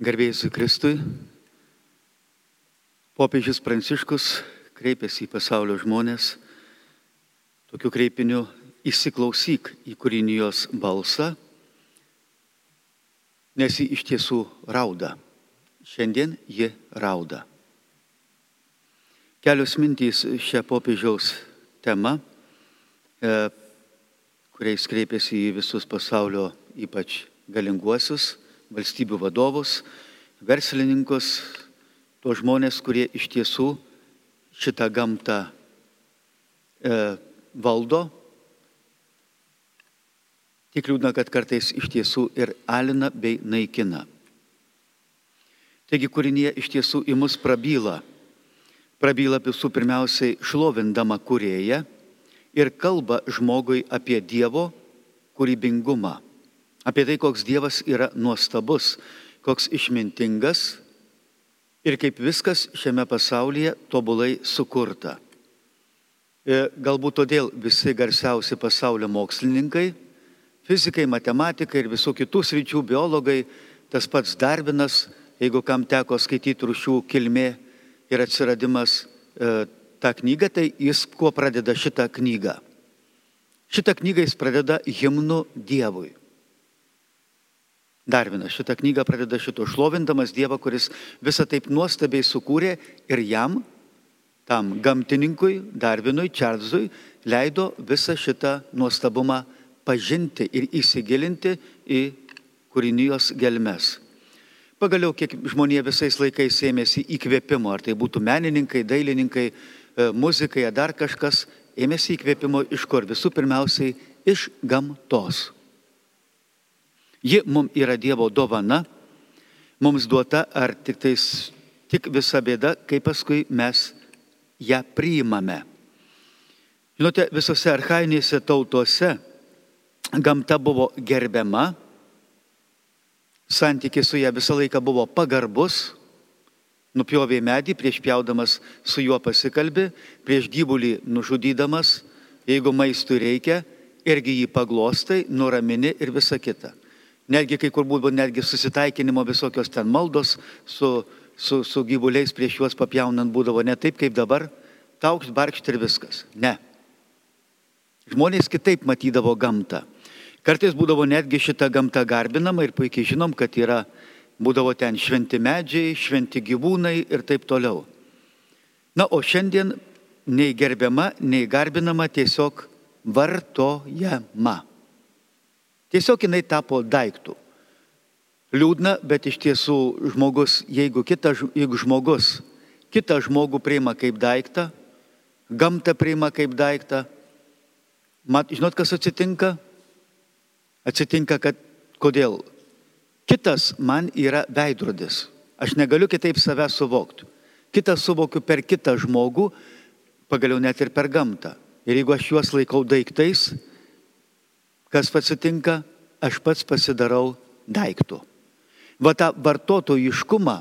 Garbėjus Kristui, popiežius Pranciškus kreipėsi į pasaulio žmonės tokiu kreipiniu įsiklausyk į kūrinijos balsą, nes ji iš tiesų rauda. Šiandien ji rauda. Kelios mintys šią popiežiaus temą, e, kuriais kreipėsi į visus pasaulio ypač galinguosius valstybių vadovus, verslininkus, tuos žmonės, kurie iš tiesų šitą gamtą e, valdo. Tik liūdna, kad kartais iš tiesų ir alina bei naikina. Taigi kūrinė iš tiesų į mus prabyla. Prabyla visų pirmiausiai šlovindama kurėją ir kalba žmogui apie Dievo kūrybingumą apie tai, koks Dievas yra nuostabus, koks išmintingas ir kaip viskas šiame pasaulyje tobulai sukurta. E, galbūt todėl visi garsiausi pasaulio mokslininkai, fizikai, matematikai ir visų kitų sričių biologai, tas pats Darvinas, jeigu kam teko skaityti rušių kilmė ir atsiradimas e, tą knygą, tai jis kuo pradeda šitą knygą. Šitą knygą jis pradeda himnu Dievui. Darvinas šitą knygą pradeda šito šlovindamas Dievą, kuris visą taip nuostabiai sukūrė ir jam, tam gamtininkui, Darvinui, Čarlzui, leido visą šitą nuostabumą pažinti ir įsigilinti į kūrinijos gelmes. Pagaliau, kiek žmonė visais laikais ėmėsi įkvėpimo, ar tai būtų menininkai, dailininkai, e, muzikai, ar dar kažkas, ėmėsi įkvėpimo iš kur? Visų pirmiausiai iš gamtos. Ji mums yra Dievo dovana, mums duota ar tik, tais, tik visa bėda, kai paskui mes ją priimame. Žinote, visose arhainėse tautose gamta buvo gerbiama, santykis su ją visą laiką buvo pagarbus, nupjovė medį, prieš pjaudamas su juo pasikalbė, prieš gyvulį nužudydamas, jeigu maistų reikia, irgi jį paglostai, nuramini ir visa kita. Netgi kai kur buvo netgi susitaikinimo visokios ten maldos su, su, su gyvuliais prieš juos papjaunant būdavo ne taip kaip dabar, taukšt, barkšt ir viskas. Ne. Žmonės kitaip matydavo gamtą. Kartais būdavo netgi šitą gamtą garbinama ir puikiai žinom, kad yra, būdavo ten šventi medžiai, šventi gyvūnai ir taip toliau. Na, o šiandien nei gerbiama, nei garbinama tiesiog vartojama. Tiesiog jinai tapo daiktų. Liūdna, bet iš tiesų žmogus, jeigu, kita, jeigu žmogus kitą žmogų priima kaip daiktą, gamtą priima kaip daiktą, mat, žinot, kas atsitinka? Atsitinka, kad kodėl? Kitas man yra veidrodis. Aš negaliu kitaip save suvokti. Kitą suvokiu per kitą žmogų, pagaliau net ir per gamtą. Ir jeigu aš juos laikau daiktais, Kas atsitinka, aš pats pasidarau daiktų. Va tą vartotojiškumą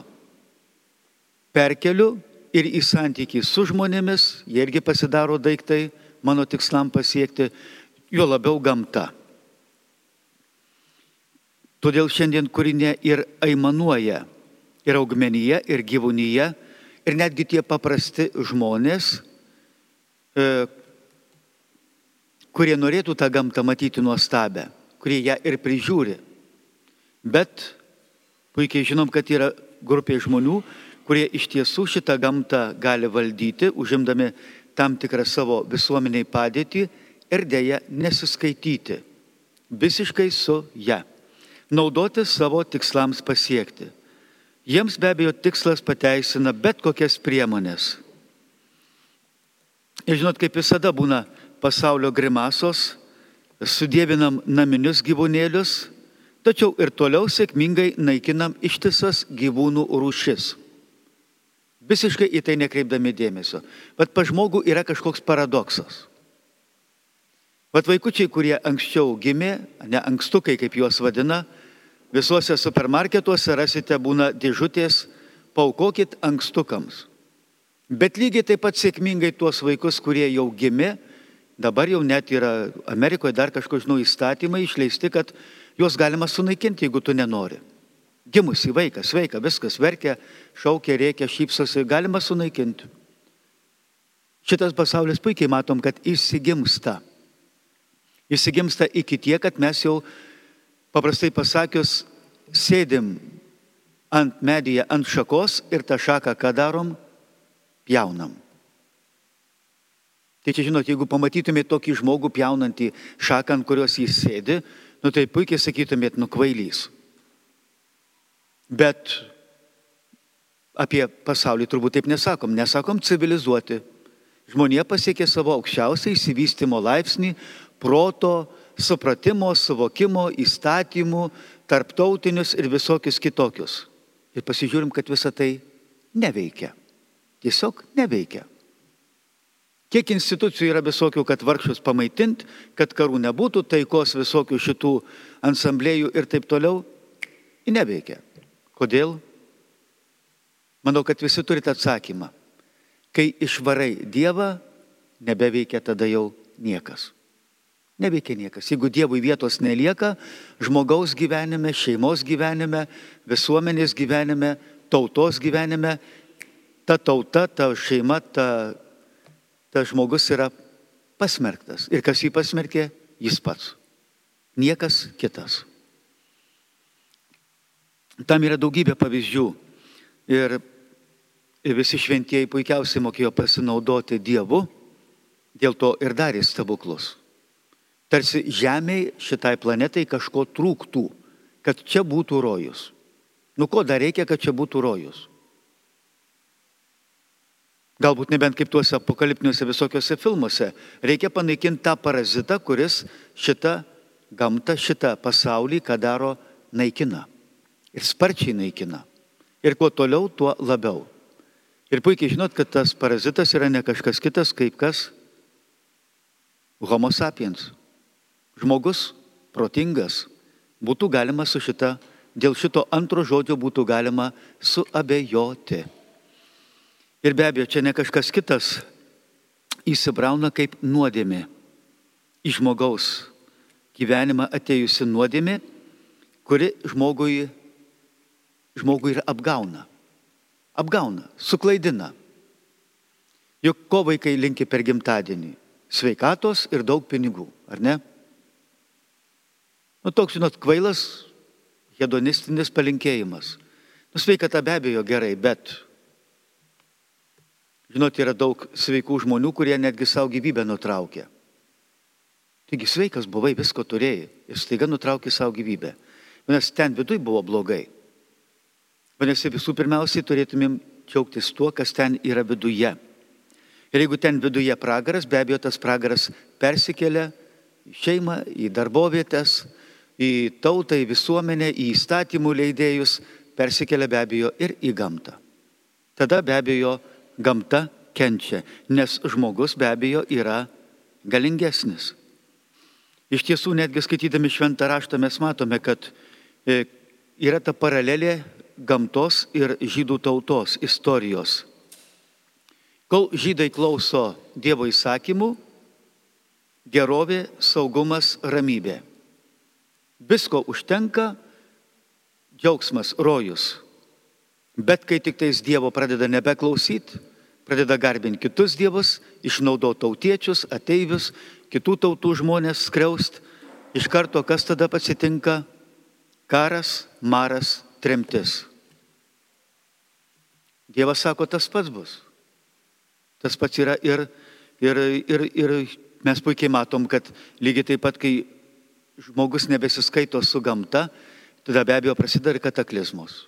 perkeliu ir į santykį su žmonėmis, jie irgi pasidaro daiktai mano tikslam pasiekti, jo labiau gamta. Todėl šiandien kūrinė ir aimanuoja ir augmenyje, ir gyvūnyje, ir netgi tie paprasti žmonės, e, kurie norėtų tą gamtą matyti nuostabę, kurie ją ir prižiūri. Bet puikiai žinom, kad yra grupė žmonių, kurie iš tiesų šitą gamtą gali valdyti, užimdami tam tikrą savo visuomeniai padėtį ir dėja nesiskaityti visiškai su ją. Naudoti savo tikslams pasiekti. Jiems be abejo tikslas pateisina bet kokias priemonės. Ir žinot, kaip visada būna pasaulio grimasos, sudėvinam naminius gyvūnėlius, tačiau ir toliau sėkmingai naikinam ištisas gyvūnų rūšis. Visiškai į tai nekreipdami dėmesio. Bet pa žmogų yra kažkoks paradoksas. Vat vaikučiai, kurie anksčiau gimė, ne ankstukai, kaip juos vadina, visuose supermarketuose rasite būna dėžutės, paukokit ankstukams. Bet lygiai taip pat sėkmingai tuos vaikus, kurie jau gimė, Dabar jau net yra Amerikoje dar kažko žinau įstatymai išleisti, kad juos galima sunaikinti, jeigu tu nenori. Gimusi vaikas, sveika, viskas verkia, šaukia, reikia, šypsosi, galima sunaikinti. Šitas pasaulis puikiai matom, kad įsigimsta. Įsigimsta iki tie, kad mes jau, paprastai pasakius, sėdim ant medyje, ant šakos ir tą šaką, ką darom, pjaunam. Tai čia žinot, jeigu pamatytumėte tokį žmogų pjaunantį šaką, ant kurios jis sėdi, nu tai puikiai sakytumėt, nukvailys. Bet apie pasaulį turbūt taip nesakom. Nesakom civilizuoti. Žmonė pasiekė savo aukščiausią įsivystimo laipsnį proto, supratimo, suvokimo, įstatymų, tarptautinius ir visokius kitokius. Ir pasižiūrim, kad visa tai neveikia. Tiesiog neveikia. Kiek institucijų yra visokių, kad vargšus pamaitint, kad karų nebūtų, taikos visokių šitų ansamblėjų ir taip toliau, neveikia. Kodėl? Manau, kad visi turite atsakymą. Kai išvarai Dievą, nebeveikia tada jau niekas. Neveikia niekas. Jeigu Dievui vietos nelieka, žmogaus gyvenime, šeimos gyvenime, visuomenės gyvenime, tautos gyvenime, ta tauta, ta šeima, ta, ta žmogus yra pasmerktas. Ir kas jį pasmerkė? Jis pats. Niekas kitas. Tam yra daugybė pavyzdžių. Ir visi šventieji puikiausiai mokėjo pasinaudoti Dievu, dėl to ir darė stebuklus. Tarsi Žemėje šitai planetai kažko trūktų, kad čia būtų rojus. Nu ko dar reikia, kad čia būtų rojus? Galbūt nebent kaip tuose apokaliptiniuose visokiuose filmuose. Reikia panaikinti tą parazitą, kuris šitą gamtą, šitą pasaulį, ką daro, naikina ir sparčiai naikina. Ir kuo toliau, tuo labiau. Ir puikiai žinot, kad tas parazitas yra ne kažkas kitas, kaip kas Homo sapiens. Žmogus protingas. Būtų galima su šita, dėl šito antro žodžio būtų galima suabejoti. Ir be abejo, čia ne kažkas kitas įsibrauna kaip nuodėmė. Į žmogaus gyvenimą atėjusi nuodėmė, kuri žmogui žmogų ir apgauna. Apgauna, suklaidina. Juk ko vaikai linkia per gimtadienį? Sveikatos ir daug pinigų, ar ne? Nu, toks, žinot, kvailas, hedonistinis palinkėjimas. Nu, sveikata be abejo gerai, bet, žinot, yra daug sveikų žmonių, kurie netgi savo gyvybę nutraukė. Taigi sveikas buvai, visko turėjai ir staiga nutraukė savo gyvybę. Nes ten viduje buvo blogai. Vadinasi, visų pirmiausiai turėtumėm džiaugtis tuo, kas ten yra viduje. Ir jeigu ten viduje pragaras, be abejo tas pragaras persikelia į šeimą, į darbovietės, į tautą, į visuomenę, į įstatymų leidėjus, persikelia be abejo ir į gamtą. Tada be abejo gamta kenčia, nes žmogus be abejo yra galingesnis. Iš tiesų, netgi skaitydami šventą raštą mes matome, kad e, yra ta paralelė gamtos ir žydų tautos istorijos. Kol žydai klauso Dievo įsakymų, gerovė, saugumas, ramybė. Visko užtenka, džiaugsmas, rojus. Bet kai tik tais Dievo pradeda nebeklausyti, pradeda garbinti kitus dievus, išnaudoti tautiečius, ateivius, kitų tautų žmonės skriaust, iš karto kas tada pasitinka? Karas, maras, tremtis. Dievas sako, tas pats bus. Tas pats yra ir, ir, ir, ir mes puikiai matom, kad lygiai taip pat, kai žmogus nebesiskaito su gamta, tada be abejo prasideda ir kataklizmos.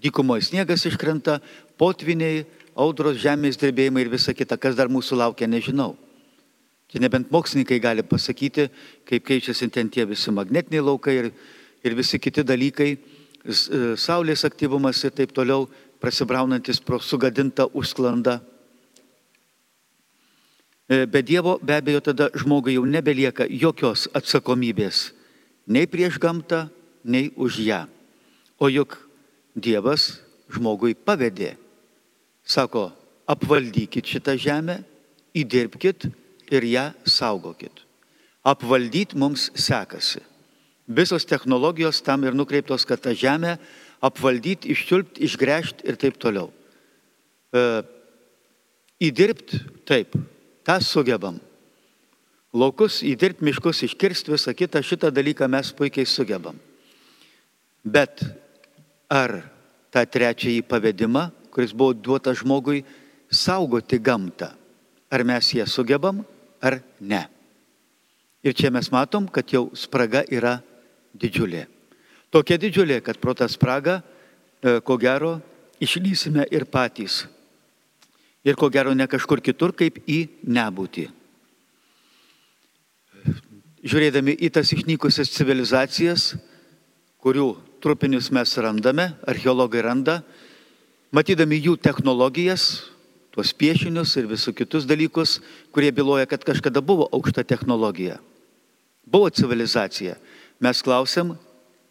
Dykumoje sniegas iškrenta, potviniai, audros, žemės drebėjimai ir visa kita, kas dar mūsų laukia, nežinau. Čia nebent mokslininkai gali pasakyti, kaip keičiasi ten tie visi magnetiniai laukai ir, ir visi kiti dalykai, saulės aktyvumas ir taip toliau, prasibraunantis pro sugadintą užsklandą. E, be Dievo be abejo tada žmogui jau nebelieka jokios atsakomybės nei prieš gamtą, nei už ją. O juk Dievas žmogui pavedė. Sako, apvaldykit šitą žemę, įdirbkit ir ją saugokit. Apvaldyti mums sekasi. Visos technologijos tam ir nukreiptos, kad tą žemę apvaldyti, iščiulpti, išgręžti ir taip toliau. E, įdirbti taip, tą sugebam. Laukus įdirbti, miškus iškirsti, visą kitą, šitą dalyką mes puikiai sugebam. Bet ar tą trečiąjį pavedimą, kuris buvo duotas žmogui, saugoti gamtą, ar mes ją sugebam, ar ne? Ir čia mes matom, kad jau spraga yra didžiulė. Tokia didžiulė, kad pro tą spragą, e, ko gero, išlysime ir patys. Ir ko gero ne kažkur kitur, kaip į nebūtį. Žiūrėdami į tas išnykusias civilizacijas, kurių trupinius mes randame, archeologai randa, matydami jų technologijas, tuos piešinius ir visus kitus dalykus, kurie byloja, kad kažkada buvo aukšta technologija. Buvo civilizacija. Mes klausim,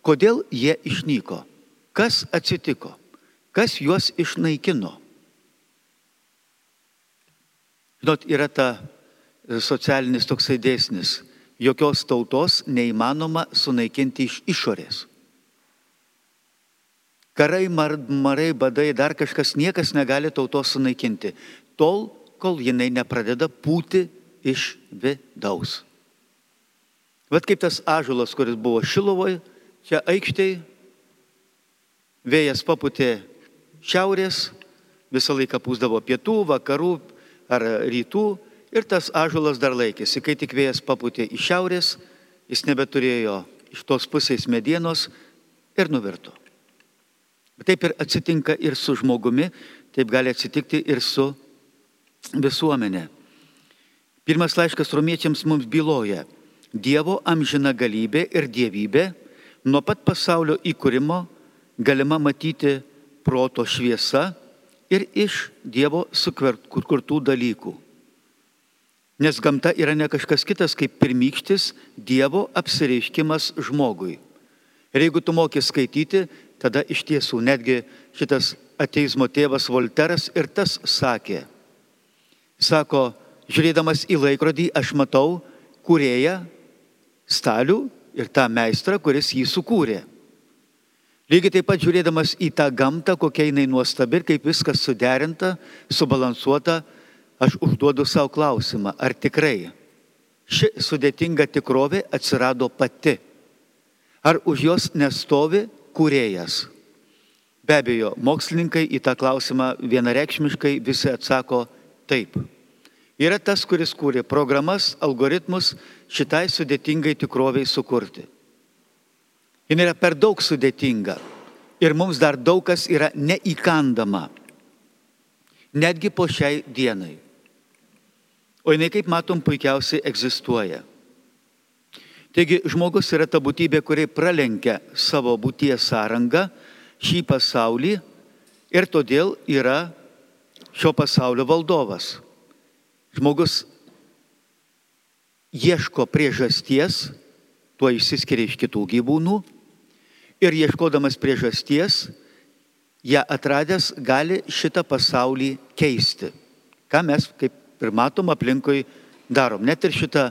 kodėl jie išnyko, kas atsitiko, kas juos išnaikino. Žinot, yra ta socialinis toksai dėsnis. Jokios tautos neįmanoma sunaikinti iš išorės. Karai, mar, marai, badai, dar kažkas, niekas negali tautos sunaikinti. Tol, kol jinai nepradeda pūti iš vidaus. Vat kaip tas ažulas, kuris buvo Šilovoje, čia aikštėje, vėjas paputė šiaurės, visą laiką pūsdavo pietų, vakarų ar rytų ir tas ažulas dar laikėsi. Kai tik vėjas paputė iš šiaurės, jis nebeturėjo iš tos pusės medienos ir nuvirto. Taip ir atsitinka ir su žmogumi, taip gali atsitikti ir su visuomenė. Pirmas laiškas romiečiams mums byloja, Dievo amžina galybė ir dievybė nuo pat pasaulio įkūrimo galima matyti proto šviesa ir iš Dievo sukurtų dalykų. Nes gamta yra ne kažkas kitas kaip pirmykštis Dievo apsireiškimas žmogui. Ir jeigu tu moki skaityti, tada iš tiesų netgi šitas ateizmo tėvas Volteras ir tas sakė. Sako, žiūrėdamas į laikrodį, aš matau kurėją stalių ir tą meistrą, kuris jį sukūrė. Lygiai taip pat žiūrėdamas į tą gamtą, kokia jinai nuostabi ir kaip viskas suderinta, subalansuota, aš užduodu savo klausimą, ar tikrai ši sudėtinga tikrovė atsirado pati? Ar už jos nestovi kūrėjas? Be abejo, mokslininkai į tą klausimą vienareikšmiškai visi atsako taip yra tas, kuris kūrė programas, algoritmus šitai sudėtingai tikroviai sukurti. Jis yra per daug sudėtinga ir mums dar daug kas yra neįkandama. Netgi po šiai dienai. O jinai, kaip matom, puikiausiai egzistuoja. Taigi žmogus yra ta būtybė, kuri pralenkia savo būties sąrangą, šį pasaulį ir todėl yra šio pasaulio valdovas. Žmogus ieško priežasties, tuo išsiskiria iš kitų gyvūnų ir ieškodamas priežasties, ją atradęs gali šitą pasaulį keisti. Ką mes, kaip ir matom, aplinkui darom. Net ir šitą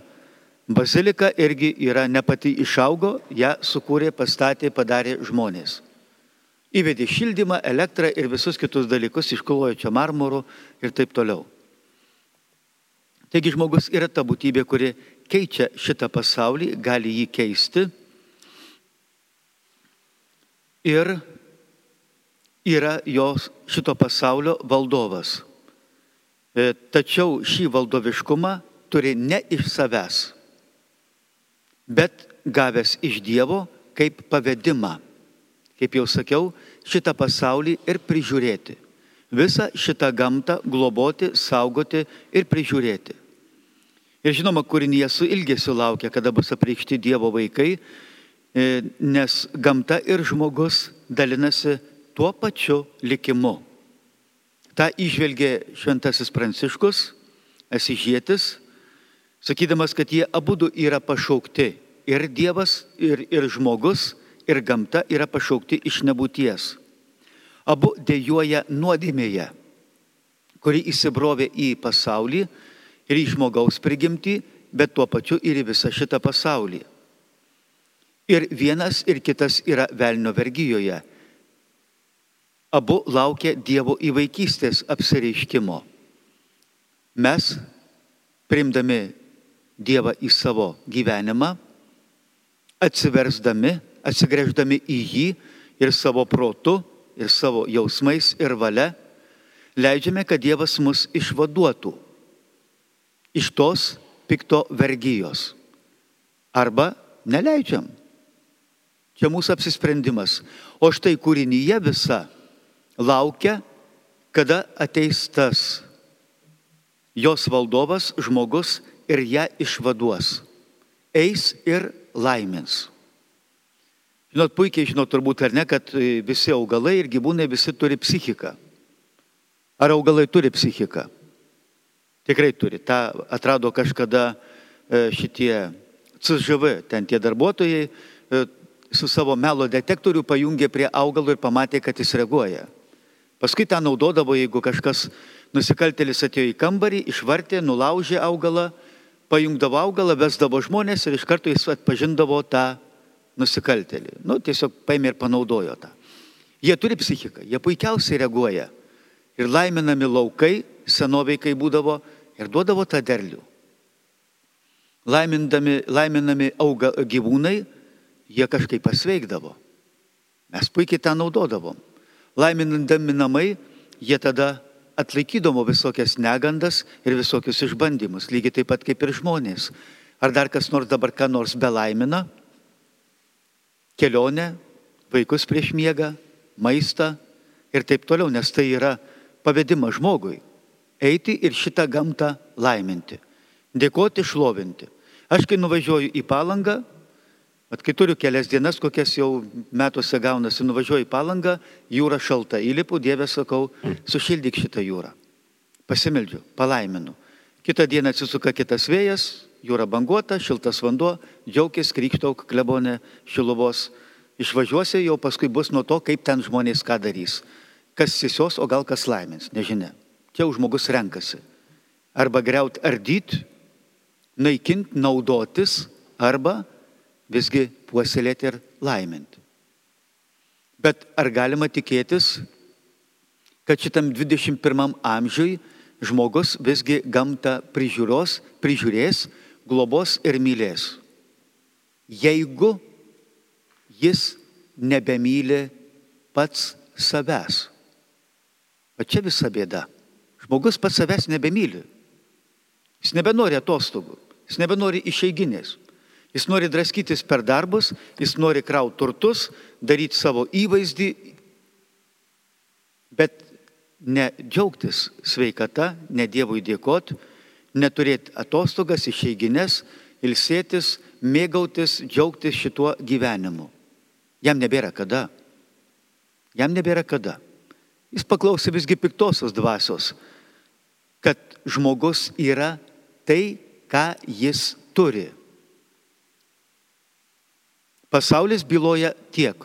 baziliką irgi yra ne pati išaugo, ją sukūrė, pastatė, padarė žmonės. Įvedė šildymą, elektrą ir visus kitus dalykus, išklojo čia marmurų ir taip toliau. Taigi žmogus yra ta būtybė, kuri keičia šitą pasaulį, gali jį keisti ir yra jos šito pasaulio valdovas. E, tačiau šį valdoviškumą turi ne iš savęs, bet gavęs iš Dievo kaip pavedimą. Kaip jau sakiau, šitą pasaulį ir prižiūrėti visą šitą gamtą globoti, saugoti ir prižiūrėti. Ir žinoma, kūrinėje su ilgesiu laukia, kada bus apreikšti Dievo vaikai, e, nes gamta ir žmogus dalinasi tuo pačiu likimu. Ta išvelgė šventasis Pranciškus, Esižėtis, sakydamas, kad jie abu yra pašaukti. Ir Dievas, ir, ir žmogus, ir gamta yra pašaukti iš nebūties abu dėjoja nuodėmėje, kuri įsibrovė į pasaulį ir į žmogaus prigimtį, bet tuo pačiu ir į visą šitą pasaulį. Ir vienas ir kitas yra velnio vergyjoje. Abu laukia Dievo įvaikystės apsireiškimo. Mes, priimdami Dievą į savo gyvenimą, atsiversdami, atsigrėždami į jį ir savo protu, ir savo jausmais ir valia, leidžiame, kad Dievas mus išvaduotų iš tos pikto vergyjos. Arba neleidžiam. Čia mūsų apsisprendimas. O štai kūrinyje visa laukia, kada ateis tas jos valdovas, žmogus ir ją išvaduos. Eis ir laimins. Žinot, puikiai žinot turbūt ar ne, kad visi augalai ir gyvūnai visi turi psichiką. Ar augalai turi psichiką? Tikrai turi. Ta atrado kažkada e, šitie CŽV, ten tie darbuotojai e, su savo melo detektoriu pajungė prie augalo ir pamatė, kad jis reaguoja. Paskui tą naudodavo, jeigu kažkas nusikaltelis atėjo į kambarį, išvartė, nulaužė augalą, pajungdavo augalą, vesdavo žmonės ir iš karto jis atpažindavo tą nusikaltelį. Nu, tiesiog paėmė ir panaudojo tą. Jie turi psichiką, jie puikiausiai reaguoja. Ir laiminami laukai, senoviai kai būdavo, ir duodavo tą derlių. Laimindami, laiminami auga, gyvūnai, jie kažkaip pasveikdavo. Mes puikiai tą naudodavom. Laiminandami namai, jie tada atlaikydavo visokias negandas ir visokius išbandymus, lygiai taip pat kaip ir žmonės. Ar dar kas nors dabar ką nors belaimina? Kelionę, vaikus prieš miegą, maistą ir taip toliau, nes tai yra pavedimas žmogui. Eiti ir šitą gamtą laiminti, dėkoti, šlovinti. Aš kai nuvažiuoju į palangą, Vat kai turiu kelias dienas, kokias jau metuose gaunasi, nuvažiuoju į palangą, jūra šalta, įlipu, Dieve sakau, sušildyk šitą jūrą. Pasimeldžiu, palaiminu. Kitą dieną atsisuka kitas vėjas, jūra banguota, šiltas vanduo, džiaugės, krikštauk, klebonė, šiluvos. Išvažiuosi, jau paskui bus nuo to, kaip ten žmonės ką darys. Kas sisios, o gal kas laimins, nežinia. Čia jau žmogus renkasi. Arba greut ardyti, naikinti, naudotis, arba visgi puoselėti ir laiminti. Bet ar galima tikėtis, kad šitam 21 amžiui žmogus visgi gamtą prižiūros, prižiūrės, globos ir mylės? Jeigu jis nebemyli pats savęs. O čia visa bėda. Žmogus pats savęs nebemyli. Jis nebenori atostogų, jis nebenori išeiginės. Jis nori draskytis per darbus, jis nori krauti turtus, daryti savo įvaizdį, bet ne džiaugtis sveikata, ne Dievui dėkot, neturėti atostogas, išeiginės, ilsėtis, mėgautis, džiaugtis šituo gyvenimu. Jam nebėra kada. Jam nebėra kada. Jis paklausė visgi piktosios dvasios, kad žmogus yra tai, ką jis turi. Pasaulis byloja tiek.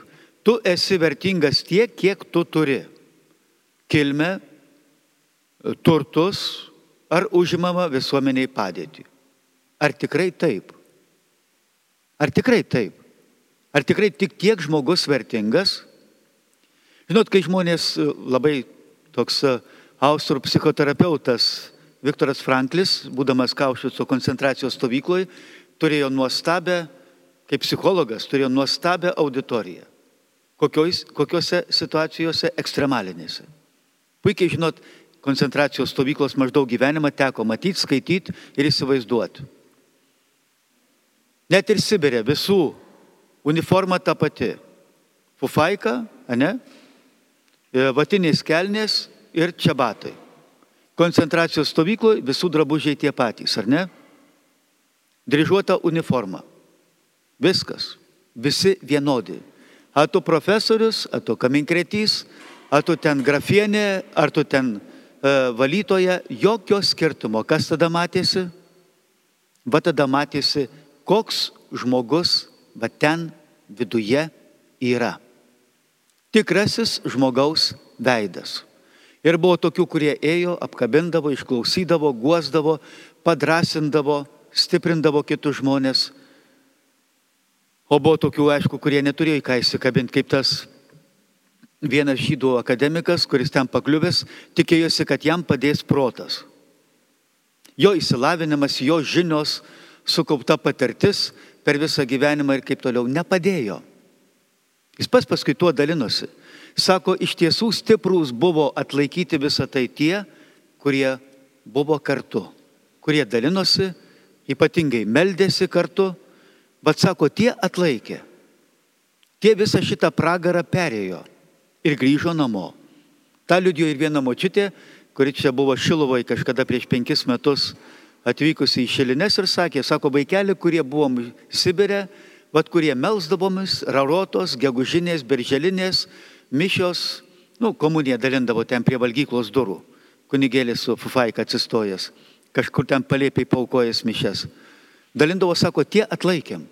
Tu esi vertingas tiek, kiek tu turi. Kilme, turtus ar užimama visuomeniai padėti. Ar tikrai taip? Ar tikrai taip? Ar tikrai tik tiek žmogus vertingas? Žinot, kai žmonės labai toks austrų psichoterapeutas Viktoras Franklis, būdamas Kaušiuco koncentracijos stovykloje, turėjo nuostabę kaip psichologas turėjo nuostabią auditoriją. Kokios, kokiose situacijose ekstremalinėse. Puikiai žinot, koncentracijos stovyklos maždaug gyvenimą teko matyti, skaityti ir įsivaizduoti. Net ir Sibirė visų uniforma ta pati. Fufaika, ne? E, vatinės kelnės ir čiabatai. Koncentracijos stovykloje visų drabužiai tie patys, ar ne? Dryžuota uniforma. Viskas. Visi vienodi. Ar tu profesorius, ar tu kaminkretys, ar tu ten grafienė, ar tu ten uh, valytoja, jokio skirtumo. Kas tada matėsi? Va tada matėsi, koks žmogus va ten viduje yra. Tikrasis žmogaus veidas. Ir buvo tokių, kurie ėjo, apkabindavo, išklausydavo, guosdavo, padrasindavo, stiprindavo kitus žmonės O buvo tokių, aišku, kurie neturėjo į ką įsikabinti, kaip tas vienas žydų akademikas, kuris ten pakliuvęs, tikėjosi, kad jam padės protas. Jo įsilavinimas, jo žinios, sukaupta patirtis per visą gyvenimą ir kaip toliau nepadėjo. Jis pas paskui tuo dalinosi. Sako, iš tiesų stiprūs buvo atlaikyti visą tai tie, kurie buvo kartu, kurie dalinosi, ypatingai meldėsi kartu, bet sako, tie atlaikė. Tie visą šitą pragarą perėjo ir grįžo namo. Ta liudijo ir viena močiutė, kuri čia buvo Šilovoje kažkada prieš penkis metus atvykusi į Šilines ir sakė, sako, vaikeli, kurie buvom Sibirė, vad kurie melsdavomis, rarotos, gegužinės, berželinės, mišios, nu, komuniją dalindavo ten prie valgyklos durų, kunigėlis su fufaika atsistojęs, kažkur ten palėpiai paukojęs mišes. Dalindavo, sako, tie atlaikėm.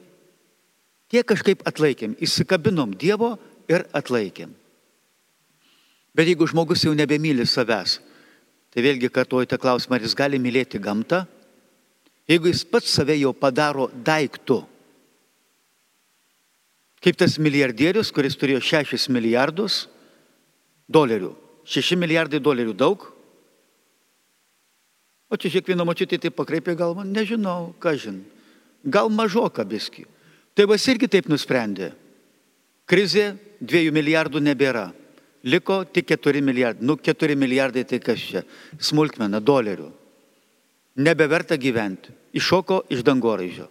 Tie kažkaip atlaikėm, įsikabinom Dievo ir atlaikėm. Bet jeigu žmogus jau nebemyli savęs, tai vėlgi kartuojate klausimą, ar jis gali mylėti gamtą, jeigu jis pats save jau padaro daiktų. Kaip tas milijardierius, kuris turėjo 6 milijardus dolerių. 6 milijardai dolerių daug. O čia kiekviena močiutė taip pakreipė galvą, nežinau, ką žin. Gal mažoka biski. Tėvas irgi taip nusprendė. Krizė, 2 milijardų nebėra. Liko tik 4 milijardai. Nu, 4 milijardai tai kas čia? Smulkmena, dolerių. Nebeverta gyventi. Iššoko iš dangoraižio.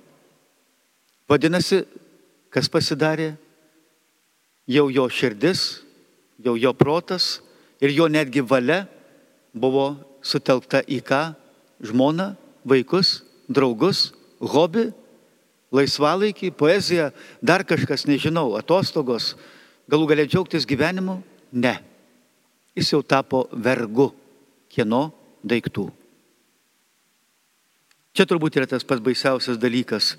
Vadinasi, kas pasidarė? Jau jo širdis, jau jo protas ir jo netgi valia buvo sutelkta į ką? Žmoną, vaikus, draugus, hobi, laisvalaikį, poeziją, dar kažkas, nežinau, atostogos, galų galia džiaugtis gyvenimu, Ne. Jis jau tapo vergu kieno daiktų. Čia turbūt yra tas pats baisiausias dalykas.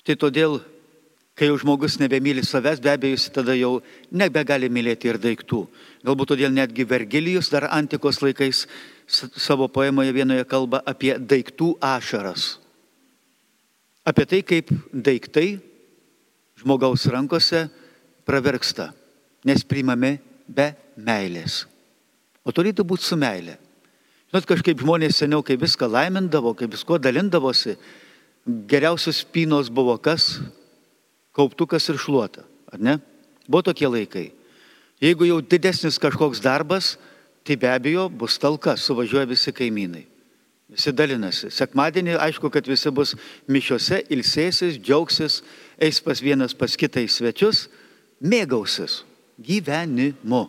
Štai todėl, kai jau žmogus nebemyli savęs, be abejo, jis tada jau nebegali mylėti ir daiktų. Galbūt todėl netgi Vergilijus dar antikos laikais savo poemoje vienoje kalba apie daiktų ašaras. Apie tai, kaip daiktai žmogaus rankose praverksta nes priimami be meilės. O turėtų būti su meilė. Žinot, kažkaip žmonės seniau, kai viską laimindavo, kai visko dalindavosi, geriausios spynos buvo kas? Kauptukas ir šluota, ar ne? Buvo tokie laikai. Jeigu jau didesnis kažkoks darbas, tai be abejo bus talka, suvažiuoja visi kaimynai. Visi dalinasi. Sekmadienį aišku, kad visi bus mišiuose, ilsėsis, džiaugsis, eis pas vienas pas kitą į svečius, mėgausis gyvenimu.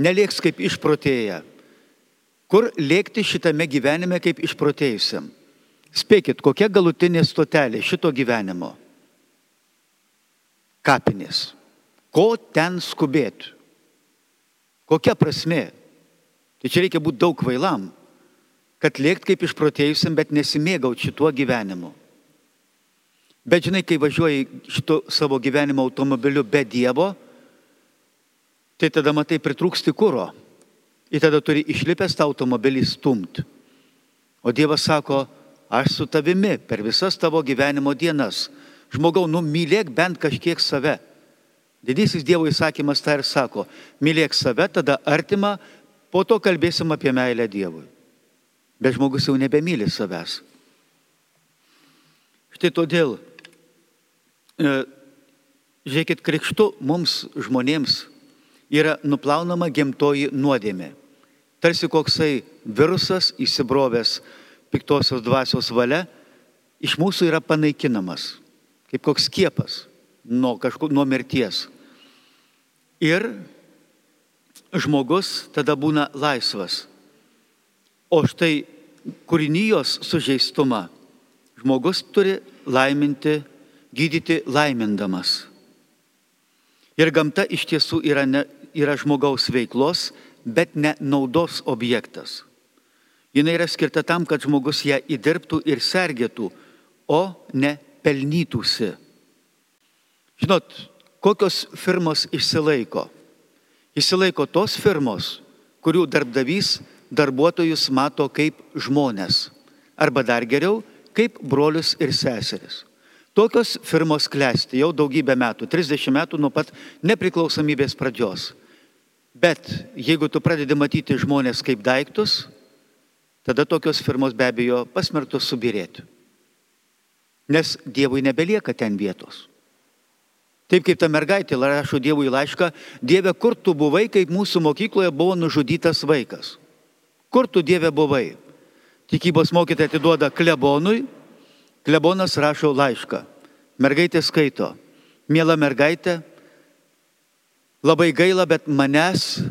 Nelieks kaip išprotėję. Kur lėkti šitame gyvenime kaip išprotėjusiam? Spėkit, kokia galutinė stotelė šito gyvenimo? Kapinės. Ko ten skubėti? Kokia prasme? Tai čia reikia būti daug vailam, kad lėkti kaip išprotėjusiam, bet nesimėgauti šituo gyvenimu. Bet žinai, kai važiuoji šito savo gyvenimo automobiliu be Dievo, tai tada matai pritrūksti kūro. Ir tada turi išlipęs tą automobilį stumti. O Dievas sako, aš su tavimi per visas tavo gyvenimo dienas. Žmogau, numylėk bent kažkiek save. Didysis Dievo įsakymas tą ir sako, mylėk save, tada artima, po to kalbėsim apie meilę Dievui. Bet žmogus jau nebemyli savęs. Štai todėl, e, žiūrėkit, krikštu mums žmonėms yra nuplaunama gimtoji nuodėmė. Tarsi koksai virusas įsibrovęs piktosios dvasios valia iš mūsų yra panaikinamas, kaip koks skiepas nuo, kažko, nuo mirties. Ir žmogus tada būna laisvas. O štai kūrinijos sužeistumą žmogus turi laiminti, gydyti laimindamas. Ir gamta iš tiesų yra ne, yra žmogaus veiklos, bet ne naudos objektas. Jis yra skirta tam, kad žmogus ją įdirbtų ir sergėtų, o ne pelnytųsi. Žinot, kokios firmos išsilaiko? Išsilaiko tos firmos, kurių darbdavys darbuotojus mato kaip žmonės. Arba dar geriau, kaip brolius ir seseris. Tokios firmos klesti jau daugybę metų, 30 metų nuo pat nepriklausomybės pradžios. Bet jeigu tu pradedi matyti žmonės kaip daiktus, tada tokios firmos be abejo pasmertos subirėti. Nes Dievui nebelieka ten vietos. Taip kaip ta mergaitė rašo Dievui laišką, Dieve, kur tu buvai, kaip mūsų mokykloje buvo nužudytas vaikas? Kur tu Dieve buvai? Tikybos mokytė atiduoda klebonui, klebonas rašo laišką. Mergaitė skaito, mėla mergaitė, labai gaila, bet manęs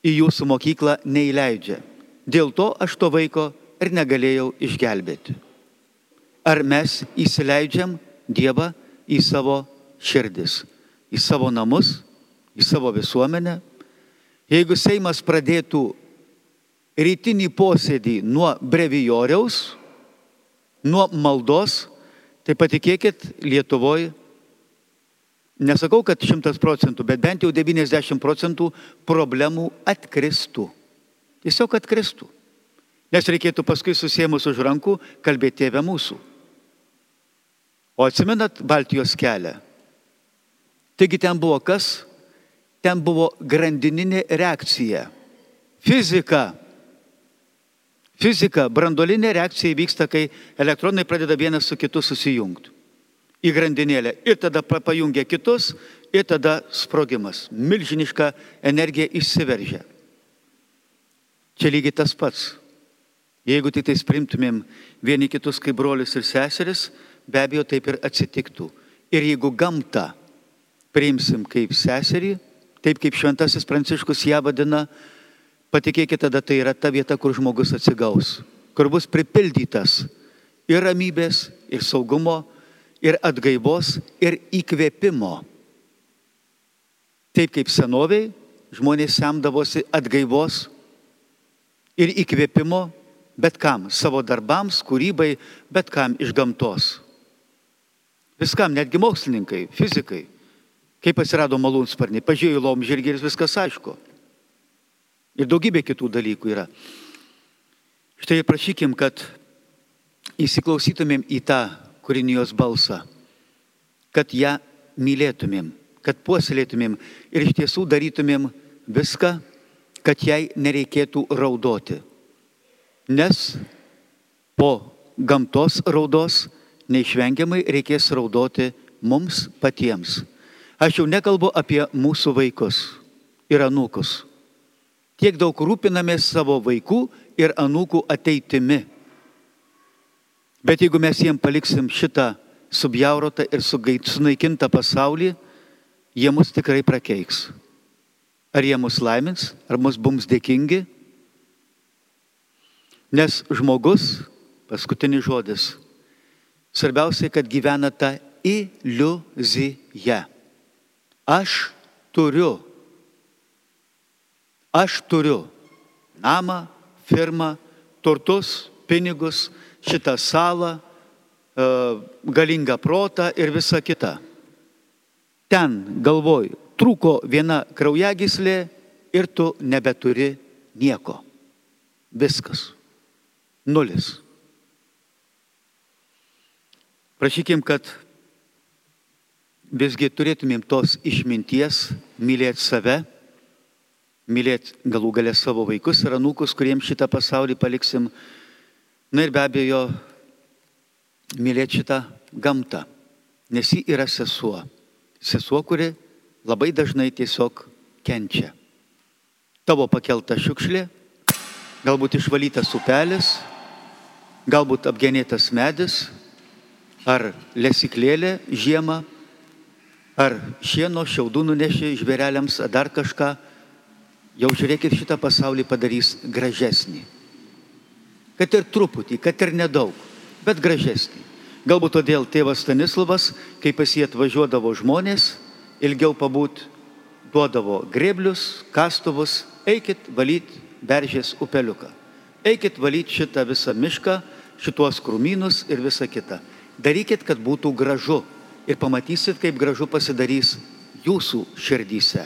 į jūsų mokyklą neįleidžia. Dėl to aš to vaiko ir negalėjau išgelbėti. Ar mes įsileidžiam Dievą į savo širdis, į savo namus, į savo visuomenę? Jeigu Seimas pradėtų rytinį posėdį nuo brevijoriaus, nuo maldos, tai patikėkit, Lietuvoje, nesakau, kad šimtas procentų, bet bent jau 90 procentų problemų atkristų. Tiesiog atkristų. Nes reikėtų paskui susiemus už rankų kalbėti tėvę mūsų. O atsimenat Baltijos kelią? Taigi ten buvo kas? Ten buvo grandininė reakcija. Fizika Fizika, brandolinė reakcija vyksta, kai elektronai pradeda vienas su kitu susijungti į grandinėlę ir tada pajungia kitus ir tada sprogimas. Milžiniška energija išsiveržia. Čia lygiai tas pats. Jeigu tik tai sprimtumėm vieni kitus kaip brolius ir seseris, be abejo taip ir atsitiktų. Ir jeigu gamtą priimsim kaip seserį, taip kaip šventasis pranciškus ją vadina, Patikėkite, tada tai yra ta vieta, kur žmogus atsigaus, kur bus pripildytas ir ramybės, ir saugumo, ir atgaivos, ir įkvėpimo. Taip kaip senoviai žmonės semdavosi atgaivos ir įkvėpimo bet kam, savo darbams, kūrybai, bet kam iš gamtos. Viskam, netgi mokslininkai, fizikai. Kaip atsirado malūnsparniai, pažiūrėjau lomžirgį ir viskas aišku. Ir daugybė kitų dalykų yra. Štai prašykim, kad įsiklausytumėm į tą kūrinijos balsą, kad ją mylėtumėm, kad puoselėtumėm ir iš tiesų darytumėm viską, kad jai nereikėtų raudoti. Nes po gamtos raudos neišvengiamai reikės raudoti mums patiems. Aš jau nekalbu apie mūsų vaikus ir anūkus tiek daug rūpinamės savo vaikų ir anūkų ateitimi. Bet jeigu mes jiem paliksim šitą subjaurotą ir sunaikintą pasaulį, jie mus tikrai prakeiks. Ar jie mus laimins, ar mus bums dėkingi? Nes žmogus, paskutinis žodis, svarbiausia, kad gyvena tą iliuziją. Aš turiu Aš turiu namą, firmą, turtus, pinigus, šitą salą, e, galingą protą ir visa kita. Ten, galvoj, trūko viena kraujagyslė ir tu nebeturi nieko. Viskas. Nulis. Prašykim, kad visgi turėtumėm tos išminties mylėti save mylėti galų galę savo vaikus ir anūkus, kuriems šitą pasaulį paliksim. Na ir be abejo, mylėti šitą gamtą, nes ji yra sesuo. Sesuo, kuri labai dažnai tiesiog kenčia. Tavo pakelta šiukšlė, galbūt išvalytas upelis, galbūt apgenėtas medis, ar lesiklėlė žiemą, ar šieno šiaudų nunešė žvėreliams, ar dar kažką jau žiūrėkit šitą pasaulį padarys gražesnį. Kad ir truputį, kad ir nedaug, bet gražesnį. Galbūt todėl tėvas Stanislavas, kai pas jį atvažiuodavo žmonės, ilgiau pabūt, duodavo greblius, kastuvus, eikit valyti beržės upeliuką. Eikit valyti šitą visą mišką, šituos krūmynus ir visą kitą. Darykit, kad būtų gražu ir pamatysit, kaip gražu pasidarys jūsų širdyse.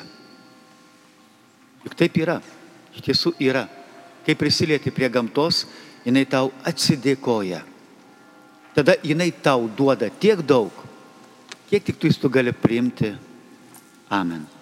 Juk taip yra. Iš tiesų yra. Kai prisilieti prie gamtos, jinai tau atsidėkoja. tada jinai tau duoda tiek daug, kiek tik tu jis tu gali priimti. Amen.